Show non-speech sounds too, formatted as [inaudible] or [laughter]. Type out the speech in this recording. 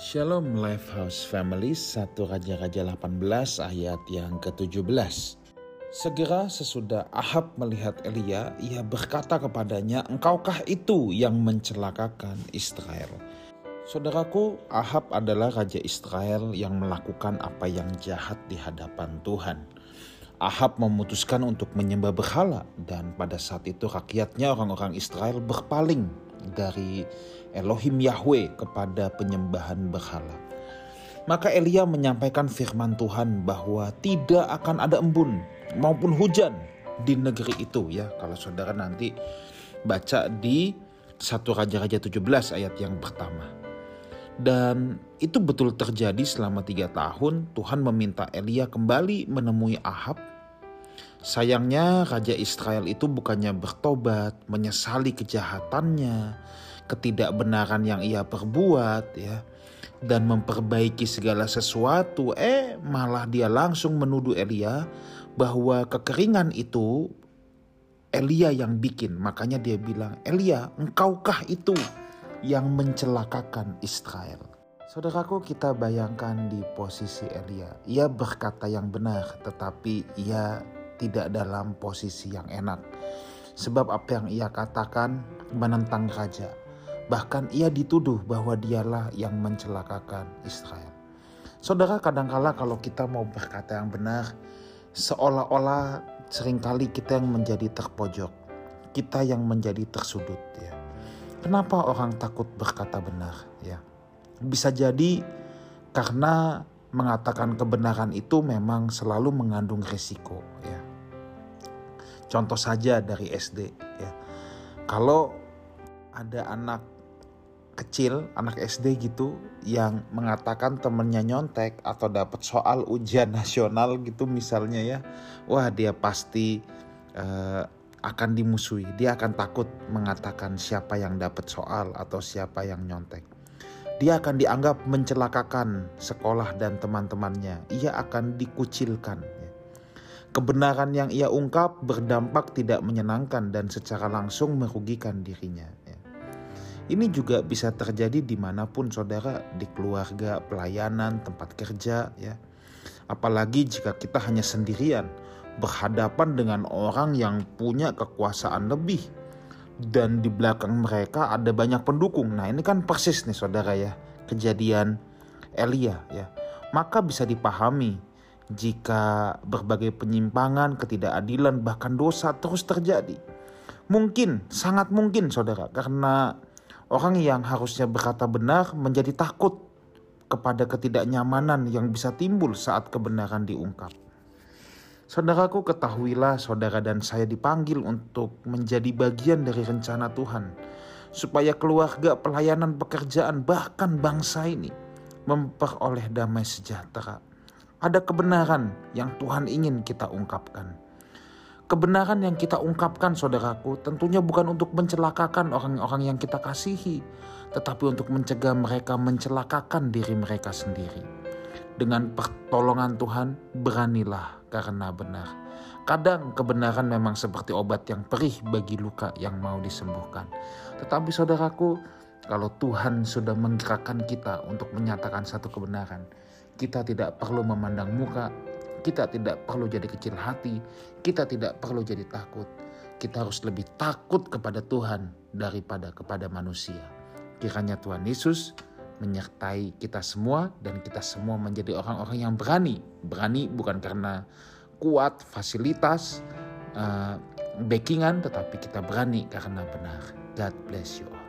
Shalom Lifehouse Family 1 Raja-Raja 18 ayat yang ke-17 Segera sesudah Ahab melihat Elia, ia berkata kepadanya, Engkaukah itu yang mencelakakan Israel? Saudaraku, Ahab adalah Raja Israel yang melakukan apa yang jahat di hadapan Tuhan. Ahab memutuskan untuk menyembah berhala dan pada saat itu rakyatnya orang-orang Israel berpaling dari Elohim Yahweh kepada penyembahan berhala. Maka Elia menyampaikan firman Tuhan bahwa tidak akan ada embun maupun hujan di negeri itu ya. Kalau saudara nanti baca di 1 Raja-Raja 17 ayat yang pertama. Dan itu betul terjadi selama tiga tahun Tuhan meminta Elia kembali menemui Ahab. Sayangnya Raja Israel itu bukannya bertobat, menyesali kejahatannya, ketidakbenaran yang ia perbuat ya dan memperbaiki segala sesuatu. Eh malah dia langsung menuduh Elia bahwa kekeringan itu Elia yang bikin. Makanya dia bilang Elia engkaukah itu yang mencelakakan Israel? Saudaraku kita bayangkan di posisi Elia. Ia berkata yang benar tetapi ia tidak dalam posisi yang enak sebab apa yang ia katakan menentang raja Bahkan ia dituduh bahwa dialah yang mencelakakan Israel. Saudara kadangkala kalau kita mau berkata yang benar, seolah-olah sering kali kita yang menjadi terpojok. Kita yang menjadi tersudut ya. Kenapa orang takut berkata benar ya? Bisa jadi karena mengatakan kebenaran itu memang selalu mengandung risiko ya. Contoh saja dari SD ya. Kalau ada anak kecil, anak SD gitu yang mengatakan temennya nyontek atau dapat soal ujian [laughs] nasional gitu misalnya ya, wah dia pasti uh, akan dimusuhi. Dia akan takut mengatakan siapa yang dapat soal atau siapa yang nyontek. Dia akan dianggap mencelakakan sekolah dan teman-temannya. Ia akan dikucilkan. Kebenaran yang ia ungkap berdampak tidak menyenangkan dan secara langsung merugikan dirinya. Ya. Ini juga bisa terjadi di mana pun saudara, di keluarga, pelayanan, tempat kerja ya. Apalagi jika kita hanya sendirian, berhadapan dengan orang yang punya kekuasaan lebih. Dan di belakang mereka ada banyak pendukung. Nah ini kan persis nih saudara ya, kejadian Elia ya. Maka bisa dipahami jika berbagai penyimpangan, ketidakadilan, bahkan dosa terus terjadi. Mungkin, sangat mungkin saudara, karena Orang yang harusnya berkata benar menjadi takut kepada ketidaknyamanan yang bisa timbul saat kebenaran diungkap. Saudaraku ketahuilah saudara dan saya dipanggil untuk menjadi bagian dari rencana Tuhan. Supaya keluarga, pelayanan, pekerjaan, bahkan bangsa ini memperoleh damai sejahtera. Ada kebenaran yang Tuhan ingin kita ungkapkan. Kebenaran yang kita ungkapkan saudaraku tentunya bukan untuk mencelakakan orang-orang yang kita kasihi, tetapi untuk mencegah mereka mencelakakan diri mereka sendiri. Dengan pertolongan Tuhan, beranilah karena benar. Kadang kebenaran memang seperti obat yang perih bagi luka yang mau disembuhkan. Tetapi saudaraku, kalau Tuhan sudah menggerakkan kita untuk menyatakan satu kebenaran, kita tidak perlu memandang muka, kita tidak perlu jadi kecil hati, kita tidak perlu jadi takut. Kita harus lebih takut kepada Tuhan daripada kepada manusia. Kiranya Tuhan Yesus menyertai kita semua dan kita semua menjadi orang-orang yang berani. Berani bukan karena kuat, fasilitas, uh, backingan, tetapi kita berani karena benar. God bless you all.